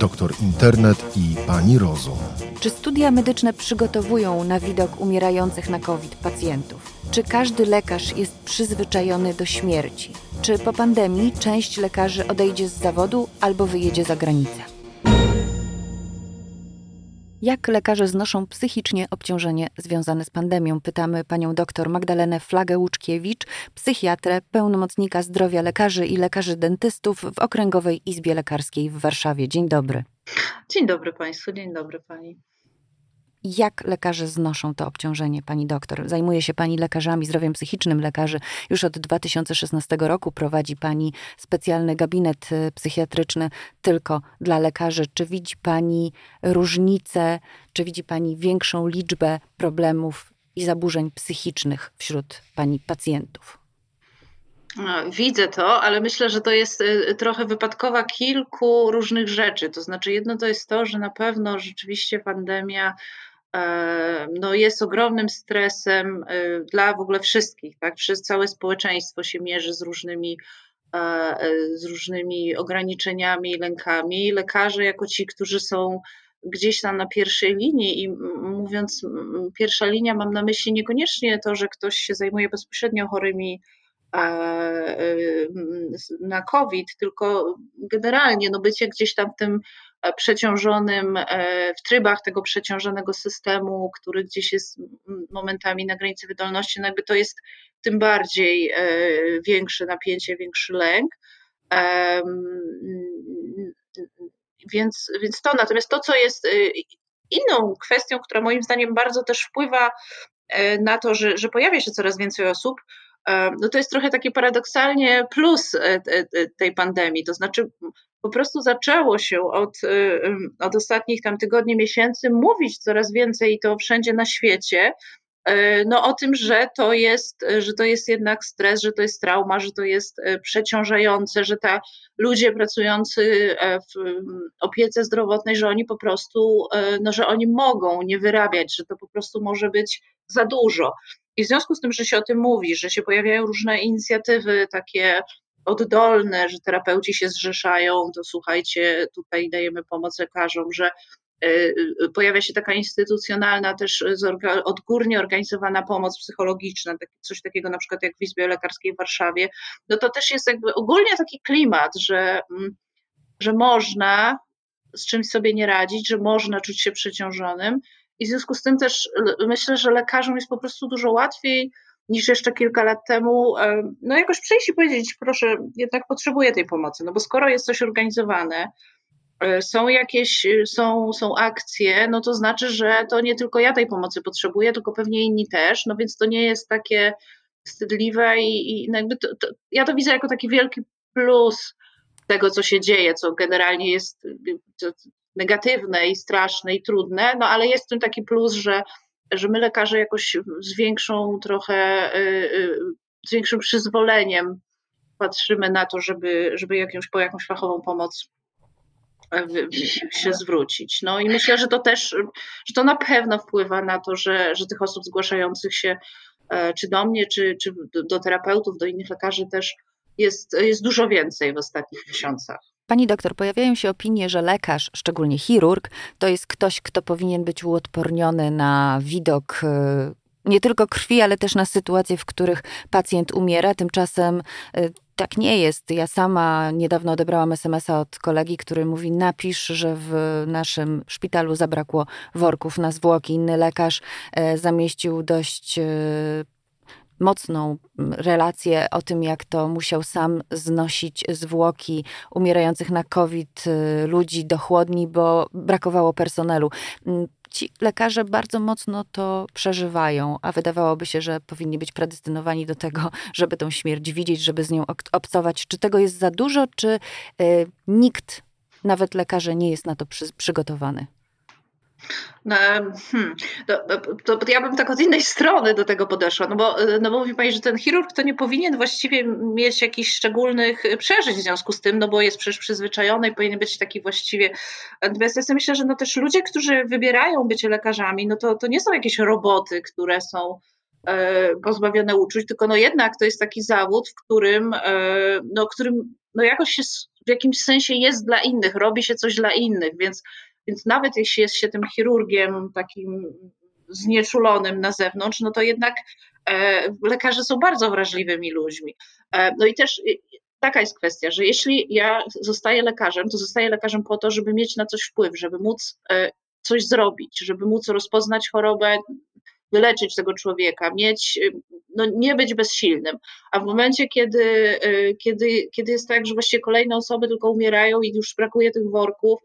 doktor internet i pani rozum. Czy studia medyczne przygotowują na widok umierających na COVID pacjentów? Czy każdy lekarz jest przyzwyczajony do śmierci? Czy po pandemii część lekarzy odejdzie z zawodu albo wyjedzie za granicę? Jak lekarze znoszą psychicznie obciążenie związane z pandemią? Pytamy panią dr Magdalenę Flagę-Łuczkiewicz, psychiatrę, pełnomocnika zdrowia lekarzy i lekarzy dentystów w Okręgowej Izbie Lekarskiej w Warszawie. Dzień dobry. Dzień dobry Państwu, dzień dobry Pani. Jak lekarze znoszą to obciążenie, pani doktor? Zajmuje się pani lekarzami, zdrowiem psychicznym lekarzy. Już od 2016 roku prowadzi pani specjalny gabinet y, psychiatryczny tylko dla lekarzy. Czy widzi pani różnicę, czy widzi pani większą liczbę problemów i zaburzeń psychicznych wśród pani pacjentów? Widzę to, ale myślę, że to jest y, trochę wypadkowa kilku różnych rzeczy. To znaczy, jedno to jest to, że na pewno rzeczywiście pandemia no jest ogromnym stresem y, dla w ogóle wszystkich, tak? Przez całe społeczeństwo się mierzy z różnymi, z różnymi ograniczeniami, lękami. Lekarze, jako ci, którzy są gdzieś tam na pierwszej linii i mówiąc pierwsza linia, mam na myśli niekoniecznie to, że ktoś się zajmuje bezpośrednio chorymi y, na COVID, tylko generalnie no bycie gdzieś tam w tym przeciążonym, e, w trybach tego przeciążonego systemu, który gdzieś jest momentami na granicy wydolności, no jakby to jest tym bardziej e, większe napięcie, większy lęk. Więc, więc to, natomiast to, co jest e, inną kwestią, która moim zdaniem bardzo też wpływa na to, że, że pojawia się coraz więcej osób, no to jest trochę takie paradoksalnie plus tej pandemii. To znaczy, po prostu zaczęło się od, y, od ostatnich tam tygodni, miesięcy mówić coraz więcej i to wszędzie na świecie, y, no o tym, że to jest, że to jest jednak stres, że to jest trauma, że to jest y, przeciążające, że ta ludzie pracujący e, w opiece zdrowotnej, że oni po prostu, no że oni mogą nie wyrabiać, że to po prostu może być za dużo. I w związku z tym, że się o tym mówi, że się pojawiają różne inicjatywy takie oddolne, że terapeuci się zrzeszają, to słuchajcie, tutaj dajemy pomoc lekarzom, że e, e, pojawia się taka instytucjonalna, też odgórnie organizowana pomoc psychologiczna, coś takiego na przykład jak w Izbie Lekarskiej w Warszawie, no to też jest jakby ogólnie taki klimat, że, mm, że można z czymś sobie nie radzić, że można czuć się przeciążonym i w związku z tym też myślę, że lekarzom jest po prostu dużo łatwiej niż jeszcze kilka lat temu, e, no jakoś przyjść i powiedzieć, proszę, jednak potrzebuję tej pomocy, no bo skoro jest coś organizowane, e, są jakieś, są, są akcje, no to znaczy, że to nie tylko ja tej pomocy potrzebuję, tylko pewnie inni też, no więc to nie jest takie wstydliwe i, i no jakby to, to, ja to widzę jako taki wielki plus tego, co się dzieje, co generalnie jest negatywne i straszne i trudne, no ale jest w tym taki plus, że że my lekarze jakoś z większą trochę, y, y, z większym przyzwoleniem patrzymy na to, żeby, żeby jakąś, po jakąś fachową pomoc e, się zwrócić. No i myślę, że to też, że to na pewno wpływa na to, że, że tych osób zgłaszających się e, czy do mnie, czy, czy do terapeutów, do innych lekarzy też jest, jest dużo więcej w ostatnich miesiącach. Pani doktor, pojawiają się opinie, że lekarz, szczególnie chirurg, to jest ktoś, kto powinien być uodporniony na widok y, nie tylko krwi, ale też na sytuacje, w których pacjent umiera. Tymczasem y, tak nie jest. Ja sama niedawno odebrałam SMS-a od kolegi, który mówi: Napisz, że w naszym szpitalu zabrakło worków na zwłoki. Inny lekarz y, zamieścił dość mocną mm, relację o tym, jak to musiał sam znosić zwłoki umierających na COVID y, ludzi do chłodni, bo brakowało personelu. Mm, ci lekarze bardzo mocno to przeżywają, a wydawałoby się, że powinni być predestynowani do tego, żeby tą śmierć widzieć, żeby z nią obcować. Czy tego jest za dużo, czy y, nikt, nawet lekarze, nie jest na to przy, przygotowany? No, hmm, to, to, ja bym tak od innej strony do tego podeszła, no bo, no bo mówi Pani, że ten chirurg to nie powinien właściwie mieć jakichś szczególnych przeżyć w związku z tym, no bo jest przecież przyzwyczajony i powinien być taki właściwie. Natomiast ja sobie myślę, że no też ludzie, którzy wybierają bycie lekarzami, no to, to nie są jakieś roboty, które są e, pozbawione uczuć, tylko no jednak to jest taki zawód, w którym, e, no, którym no jakoś w jakimś sensie jest dla innych, robi się coś dla innych, więc, więc nawet jeśli jest się tym chirurgiem takim znieczulonym na zewnątrz, no to jednak e, lekarze są bardzo wrażliwymi ludźmi. E, no i też taka jest kwestia, że jeśli ja zostaję lekarzem, to zostaję lekarzem po to, żeby mieć na coś wpływ, żeby móc e, coś zrobić, żeby móc rozpoznać chorobę, wyleczyć tego człowieka, mieć, no nie być bezsilnym. A w momencie, kiedy, kiedy, kiedy jest tak, że właściwie kolejne osoby tylko umierają i już brakuje tych worków,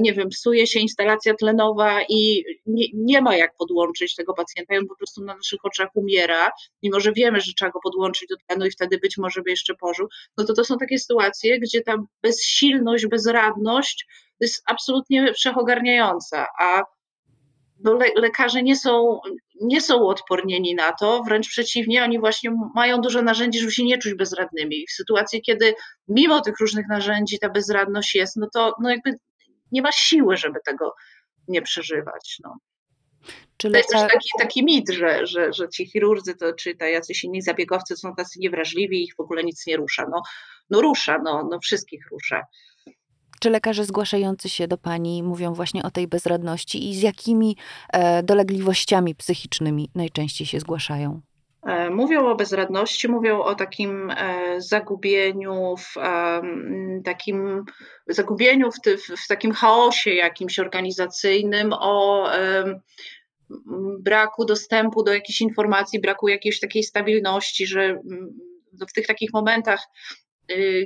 nie wiem, psuje się instalacja tlenowa i nie, nie, ma jak podłączyć tego pacjenta, on po prostu na naszych oczach umiera, mimo że wiemy, że trzeba go podłączyć do tlenu i wtedy być może by jeszcze pożył, no to to są takie sytuacje, gdzie ta bezsilność, bezradność jest absolutnie wszechogarniająca, a no le lekarze nie są, nie są odpornieni na to, wręcz przeciwnie, oni właśnie mają dużo narzędzi, żeby się nie czuć bezradnymi. W sytuacji, kiedy mimo tych różnych narzędzi ta bezradność jest, no to no jakby nie ma siły, żeby tego nie przeżywać. No. Czyli to jest też taki, taki mit, że, że, że ci chirurdzy to, czy ta jacyś inni zabiegowcy są tacy niewrażliwi i ich w ogóle nic nie rusza. No, no rusza, no, no wszystkich rusza. Czy lekarze zgłaszający się do Pani mówią właśnie o tej bezradności i z jakimi e, dolegliwościami psychicznymi najczęściej się zgłaszają? E, mówią o bezradności, mówią o takim e, zagubieniu, w takim zagubieniu w, w takim chaosie jakimś organizacyjnym, o braku dostępu do jakichś informacji, braku jakiejś takiej stabilności, że w tych takich momentach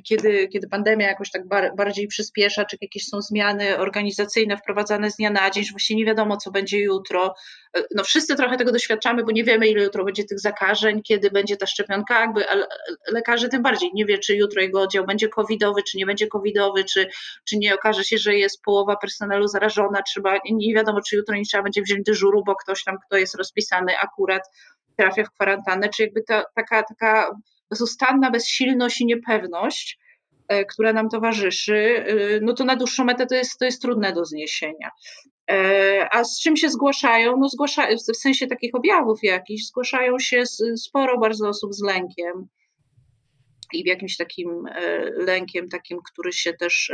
kiedy, kiedy pandemia jakoś tak bar, bardziej przyspiesza, czy jakieś są zmiany organizacyjne wprowadzane z dnia na dzień, że właśnie nie wiadomo, co będzie jutro. Y, no wszyscy trochę tego doświadczamy, bo nie wiemy, ile jutro będzie tych zakażeń, kiedy będzie ta szczepionka, jakby lekarze tym bardziej nie wie, czy jutro jego oddział będzie covidowy, czy nie będzie covidowy, czy, czy nie okaże się, że jest połowa personelu zarażona, trzeba, nie wiadomo, czy jutro nie trzeba będzie wziąć dyżuru, bo ktoś tam, kto jest rozpisany akurat trafia w kwarantannę, czy jakby ta, taka, taka bezustanna bezsilność i niepewność, e, która nam towarzyszy, e, no to na dłuższą metę to jest, to jest trudne do zniesienia. E, a z czym się zgłaszają? No zgłaszają, w sensie takich objawów jakichś, zgłaszają się sporo bardzo osób z lękiem i jakimś takim lękiem, takim, który się też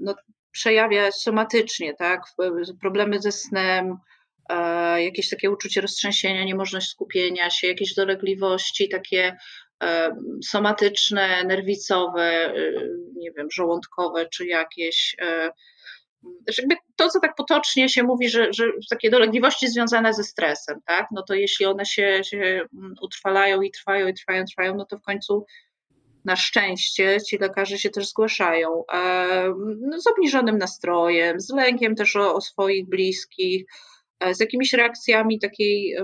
no, przejawia somatycznie, tak? Problemy ze snem, jakieś takie uczucie roztrzęsienia, niemożność skupienia się, jakieś dolegliwości takie somatyczne, nerwicowe, nie wiem, żołądkowe czy jakieś. E, to, co tak potocznie się mówi, że, że takie dolegliwości związane ze stresem, tak? No to jeśli one się, się mm, utrwalają i trwają i trwają, trwają, no to w końcu na szczęście ci lekarze się też zgłaszają no, z obniżonym nastrojem, z lękiem też o, o swoich bliskich, e, z jakimiś reakcjami takiej,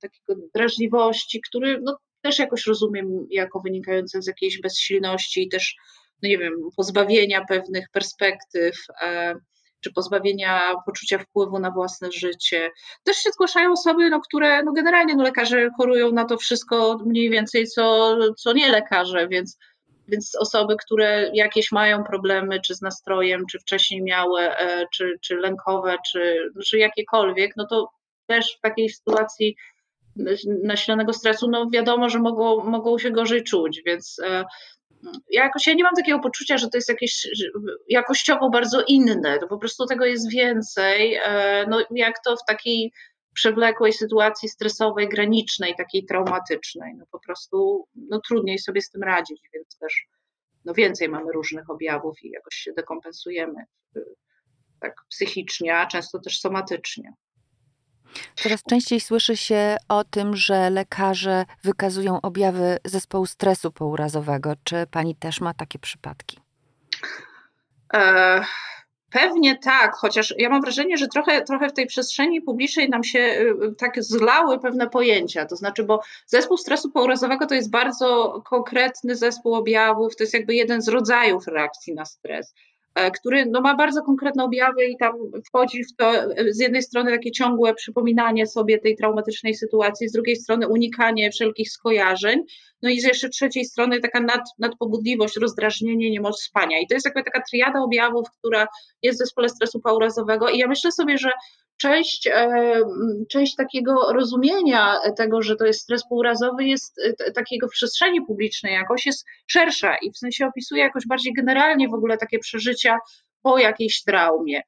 takiego drażliwości, który no, też jakoś rozumiem jako wynikające z jakiejś bezsilności i też, no nie wiem, pozbawienia pewnych perspektyw, e, czy pozbawienia poczucia wpływu na własne życie. Też się zgłaszają osoby, no, które no generalnie no, lekarze chorują na to wszystko mniej więcej, co, co nie lekarze, więc, więc osoby, które jakieś mają problemy, czy z nastrojem, czy wcześniej miały, e, czy, czy lękowe, czy, czy jakiekolwiek, no to też w takiej sytuacji nasilonego stresu, no wiadomo, że mogą, mogą się gorzej czuć, więc e, ja jakoś ja nie mam takiego poczucia, że to jest jakieś jakościowo bardzo inne, to po prostu tego jest więcej, e, no jak to w takiej przewlekłej sytuacji stresowej, granicznej, takiej traumatycznej, no po prostu no trudniej sobie z tym radzić, więc też no więcej mamy różnych objawów i jakoś się dekompensujemy tak psychicznie, a często też somatycznie. Coraz częściej słyszy się o tym, że lekarze wykazują objawy zespołu stresu pourazowego. Czy pani też ma takie przypadki? E, pewnie tak, chociaż ja mam wrażenie, że trochę, trochę w tej przestrzeni publicznej nam się y, y, tak zlały pewne pojęcia. To znaczy, bo zespół stresu pourazowego to jest bardzo konkretny zespół objawów, to jest jakby jeden z rodzajów reakcji na stres. E, który no, ma bardzo konkretne objawy i tam wchodzi w to e, z jednej strony takie ciągłe przypominanie sobie tej traumatycznej sytuacji, z drugiej strony unikanie wszelkich skojarzeń, no i z jeszcze trzeciej strony taka nad, nadpobudliwość, rozdrażnienie, niemoc spania. I to jest jakby taka triada objawów, która jest w zespole stresu paurazowego i ja myślę sobie, że, część, część takiego rozumienia tego, że to jest stres półrazowy, jest takiego w przestrzeni publicznej jakoś jest szersza i w sensie opisuje jakoś bardziej generalnie w ogóle takie przeżycia po jakiejś traumie.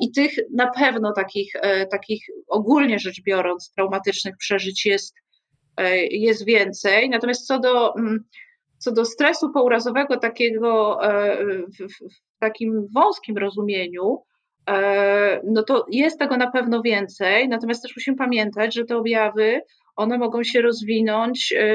I tych na pewno takich, takich ogólnie rzecz biorąc, traumatycznych przeżyć jest, jest więcej. Natomiast co do co do stresu pourazowego takiego e, w, takim wąskim rozumieniu, e, no to jest tego na pewno więcej, natomiast też musimy pamiętać, że te objawy, one mogą się rozwinąć e,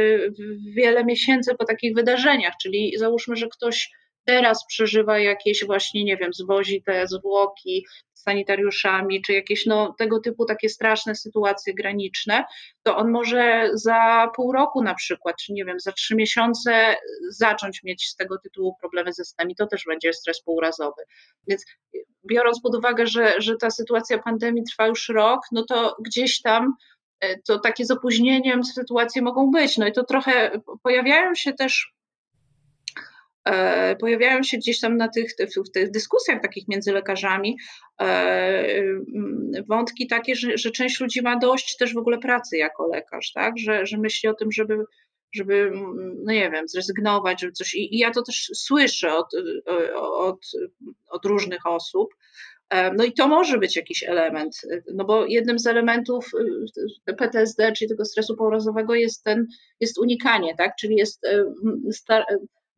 wiele miesięcy po takich wydarzeniach, czyli załóżmy, że ktoś teraz przeżywa jakieś właśnie, nie wiem, zwozi te zwłoki sanitariuszami, czy jakieś no, tego typu takie straszne sytuacje graniczne, to on może za pół roku na przykład, czy nie wiem, za trzy miesiące zacząć mieć z tego tytułu problemy ze snem i to też będzie stres półrazowy. Więc biorąc pod uwagę, że, że ta sytuacja pandemii trwa już rok, no to gdzieś tam e, to takie z opóźnieniem sytuacje mogą być. No i to trochę pojawiają się też E, pojawiają się gdzieś tam na tych, w tych dyskusjach takich między lekarzami e, mm, wątki takie, że, że część ludzi ma dość też w ogóle pracy jako lekarz, tak? że, że myśli o tym, żeby żeby, mm, no nie wiem, zrezygnować, żeby coś. I ja to też słyszę od, od, od różnych osób. No i to może być jakiś element, no bo jednym z elementów PTSD, czyli tego stresu pourazowego jest ten, jest unikanie, tak? Czyli jest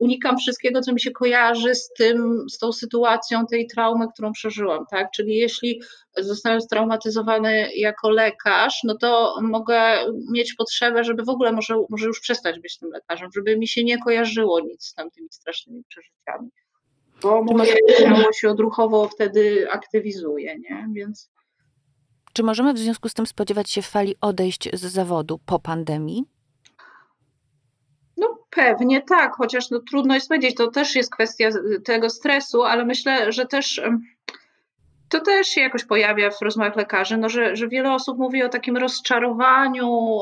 unikam wszystkiego, co mi się kojarzy z tym, z tą sytuacją tej traumy, którą przeżyłam, tak? Czyli jeśli zostałem straumatyzowany jako lekarz, no to mogę mieć potrzebę, żeby w ogóle może, może już przestać być tym lekarzem, żeby mi się nie kojarzyło nic z tamtymi strasznymi przeżyciami. Bo moje ciało się odruchowo wtedy aktywizuje, nie? Więc... Czy możemy w związku z tym spodziewać się fali odejść z zawodu po pandemii? Pewnie tak, chociaż no, trudno jest powiedzieć, to też jest kwestia tego stresu, ale myślę, że też to też się jakoś pojawia w rozmowach lekarzy, no, że, że wiele osób mówi o takim rozczarowaniu,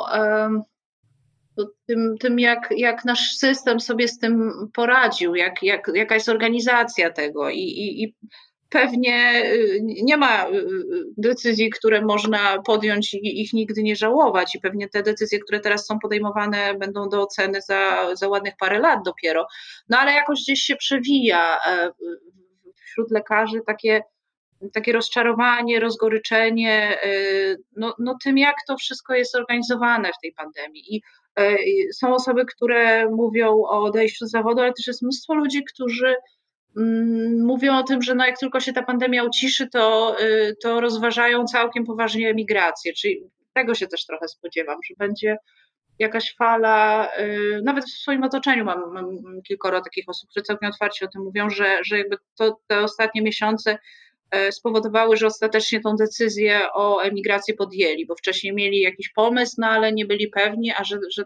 tym, tym jak, jak nasz system sobie z tym poradził, jak, jak, jaka jest organizacja tego i, i, i pewnie y, nie ma y, decyzji, które można podjąć i ich nigdy nie żałować. I pewnie te decyzje, które teraz są podejmowane, będą do oceny za, za ładnych parę lat dopiero. No ale jakoś gdzieś się przewija e, wśród lekarzy takie, takie rozczarowanie, rozgoryczenie no, no tym, jak to wszystko jest organizowane w tej pandemii. I e, są osoby, które mówią o odejściu z zawodu, ale też jest mnóstwo ludzi, którzy mówią o tym, że no jak tylko się ta pandemia uciszy, to, y, to rozważają całkiem poważnie emigrację, czyli tego się też trochę spodziewam, że będzie jakaś fala, y, nawet w swoim otoczeniu mam, mam kilkoro takich osób, które całkiem otwarcie o tym mówią, że, że jakby to, te ostatnie miesiące y, spowodowały, że ostatecznie tą decyzję o emigracji podjęli, bo wcześniej mieli jakiś pomysł, no ale nie byli pewni, a że, że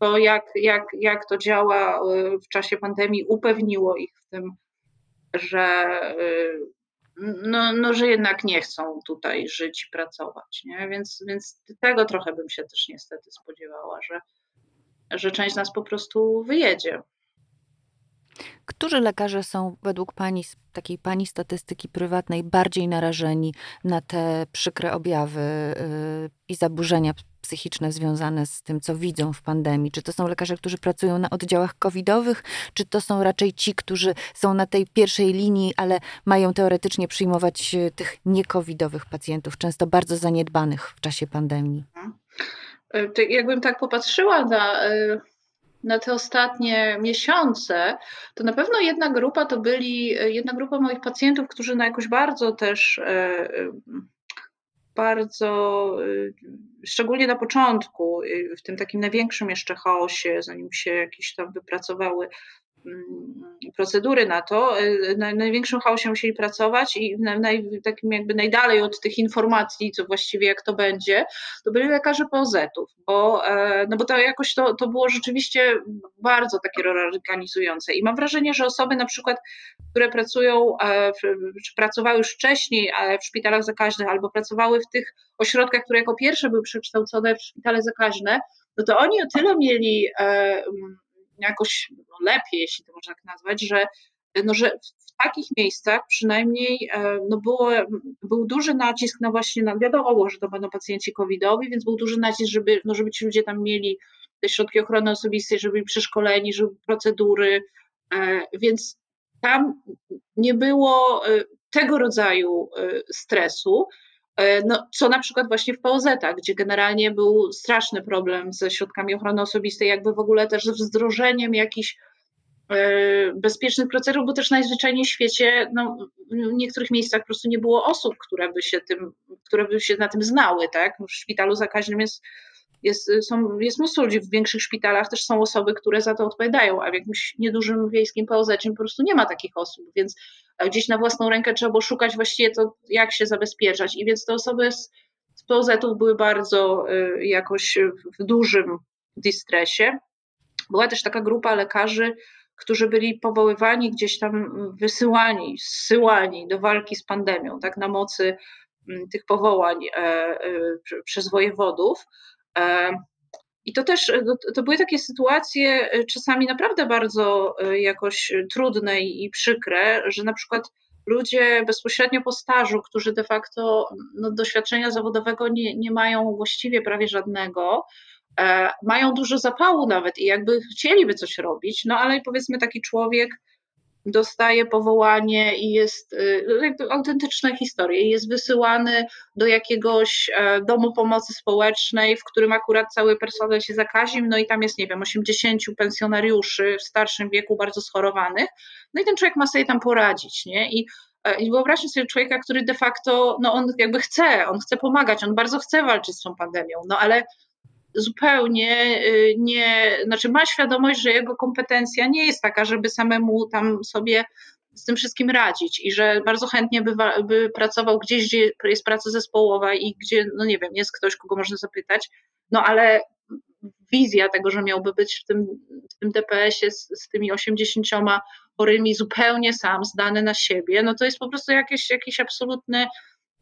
to jak, jak, jak to działa w czasie pandemii upewniło ich w tym, że, y, no, no, że jednak nie chcą tutaj żyć i pracować. Nie? Więc, więc tego trochę bym się też niestety spodziewała, że, że część nas po prostu wyjedzie. Którzy lekarze są według Pani, takiej Pani statystyki prywatnej, bardziej narażeni na te przykre objawy yy, i zaburzenia psychiczne związane z tym, co widzą w pandemii? Czy to są lekarze, którzy pracują na oddziałach covidowych, czy to są raczej ci, którzy są na tej pierwszej linii, ale mają teoretycznie przyjmować e, tych niekowidowych pacjentów, często bardzo zaniedbanych w czasie pandemii? E, jakbym tak popatrzyła na, e, na te ostatnie miesiące, to na pewno jedna grupa to byli, jedna grupa moich pacjentów, którzy na jakoś bardzo też bardzo, y, szczególnie na początku, y, w tym takim największym jeszcze chaosie, zanim się jakieś tam wypracowały procedury na to. Y, na największym chaosie musieli pracować i takim jakby najdalej od tych informacji, co właściwie jak to będzie, to byli lekarze POZ-ów, bo, e, no bo to jakoś to, to było rzeczywiście bardzo takie reorganizujące i mam wrażenie, że osoby na przykład, które pracują, e, czy pracowały już wcześniej w szpitalach zakaźnych albo pracowały w tych ośrodkach, które jako pierwsze były przekształcone w szpitale zakaźne, no to oni o tyle mieli e, jakoś lepiej, jeśli to można tak nazwać, że no, że w takich miejscach przynajmniej no było, był duży nacisk na właśnie, na, wiadomo że to będą pacjenci covidowi, więc był duży nacisk, żeby, no, żeby ci ludzie tam mieli te środki ochrony osobistej, żeby byli przeszkoleni, żeby procedury, więc tam nie było tego rodzaju stresu. E, no, co na przykład właśnie w poz gdzie generalnie był straszny problem ze środkami ochrony osobistej, jakby w ogóle też z wdrożeniem jakichś e, bezpiecznych procedur, bo też najzwyczajniej w świecie no, w niektórych miejscach po prostu nie było osób, które by się tym, które by się na tym znały, tak? W szpitalu zakaźnym jest jest, są, jest mnóstwo ludzi w większych szpitalach, też są osoby, które za to odpowiadają, a w jakimś niedużym wiejskim POZ po prostu nie ma takich osób, więc gdzieś na własną rękę trzeba było szukać właściwie to, jak się zabezpieczać. I więc te osoby z, z POZ-ów były bardzo y, jakoś w dużym distresie. Była też taka grupa lekarzy, którzy byli powoływani, gdzieś tam wysyłani, zsyłani do walki z pandemią, tak na mocy tych powołań e, e, przez wojewodów. E, I to też, to były takie sytuacje czasami naprawdę bardzo jakoś trudne i przykre, że na przykład ludzie bezpośrednio po stażu, którzy de facto no, doświadczenia zawodowego nie, nie mają właściwie prawie żadnego, e, mają dużo zapału nawet i jakby chcieliby coś robić, no ale powiedzmy taki człowiek dostaje powołanie i jest y, autentyczna historia. Jest wysyłany do jakiegoś e, domu pomocy społecznej, w którym akurat cały personel się zakaził, no i tam jest, nie wiem, 80 pensjonariuszy w starszym wieku, bardzo schorowanych, no i ten człowiek ma sobie tam poradzić, nie? I e, i wyobraźcie sobie człowieka, który de facto, no on jakby chce, on chce pomagać, on bardzo chce walczyć z tą pandemią, no ale zupełnie y, nie, znaczy ma świadomość, że jego kompetencja nie jest taka, żeby samemu tam sobie z tym wszystkim radzić i że bardzo chętnie by, pracował gdzieś, gdzie jest praca zespołowa i gdzie, no nie wiem, jest ktoś, kogo można zapytać, no ale wizja tego, że miałby być w tym, w tym DPS-ie z, z tymi 80 chorymi zupełnie sam, zdany na siebie, no to jest po prostu jakiś, jakiś absolutny,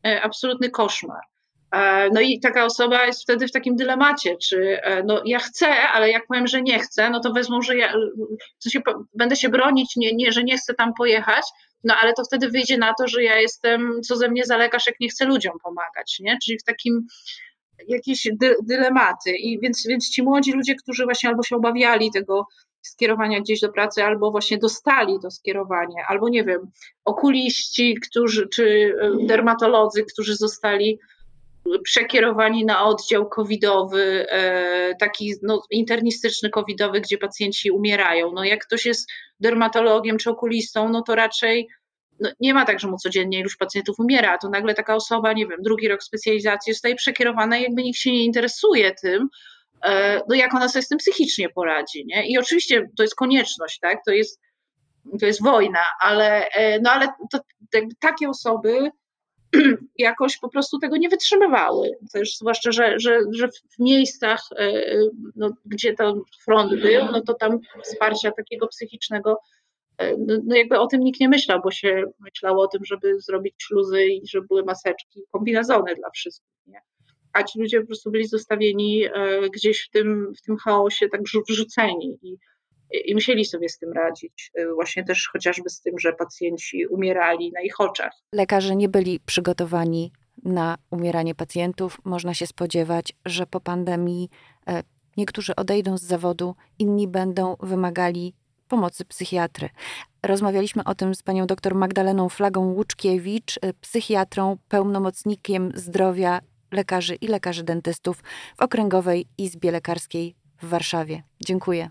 e, absolutny koszmar. E, no i taka osoba jest wtedy w takim dylemacie, czy e, no ja chcę, ale jak powiem, że nie chcę, no to wezmą, że ja w sensie, będę się bronić, nie, nie, że nie chcę tam pojechać, no ale to wtedy wyjdzie na to, że ja jestem, co ze mnie za lekarz, jak nie chcę ludziom pomagać, nie? Czyli w takim jakieś dy, dylematy. I więc, więc ci młodzi ludzie, którzy właśnie albo się obawiali tego skierowania gdzieś do pracy, albo właśnie dostali to skierowanie, albo nie wiem, okuliści, którzy, czy e, dermatolodzy, którzy zostali przekierowani na oddział covidowy, e, taki no, internistyczny covidowy, gdzie pacjenci umierają. No jak ktoś jest dermatologiem czy okulistą, no to raczej no, nie ma tak, że mu codziennie iluś pacjentów umiera, to nagle taka osoba, nie wiem, drugi rok specjalizacji zostaje przekierowana i jakby nikt się nie interesuje tym, e, no jak ona sobie z tym psychicznie poradzi, nie? I oczywiście to jest konieczność, tak? To jest, to jest wojna, ale, e, no ale to, takie osoby jakoś po prostu tego nie wytrzymywały. Też zwłaszcza, że, że, że w miejscach, e, no, gdzie ten front był, no to tam wsparcia takiego psychicznego, e, no, no jakby o tym nikt nie myślał, bo się myślało o tym, żeby zrobić śluzy i żeby były maseczki, kombinezony dla wszystkich. Nie? A ci ludzie po prostu byli zostawieni e, gdzieś w tym, w tym chaosie, tak wrzuceni. I, i musieli sobie z tym radzić, y, właśnie też chociażby z tym, że pacjenci umierali na ich oczach. Lekarze nie byli przygotowani na umieranie pacjentów. Można się spodziewać, że po pandemii e, niektórzy odejdą z zawodu, inni będą wymagali pomocy psychiatry. Rozmawialiśmy o tym z panią dr Magdaleną Flagą Łuczkiewicz, e, psychiatrą, pełnomocnikiem zdrowia lekarzy i lekarzy dentystów w Okręgowej Izbie Lekarskiej w Warszawie. Dziękuję.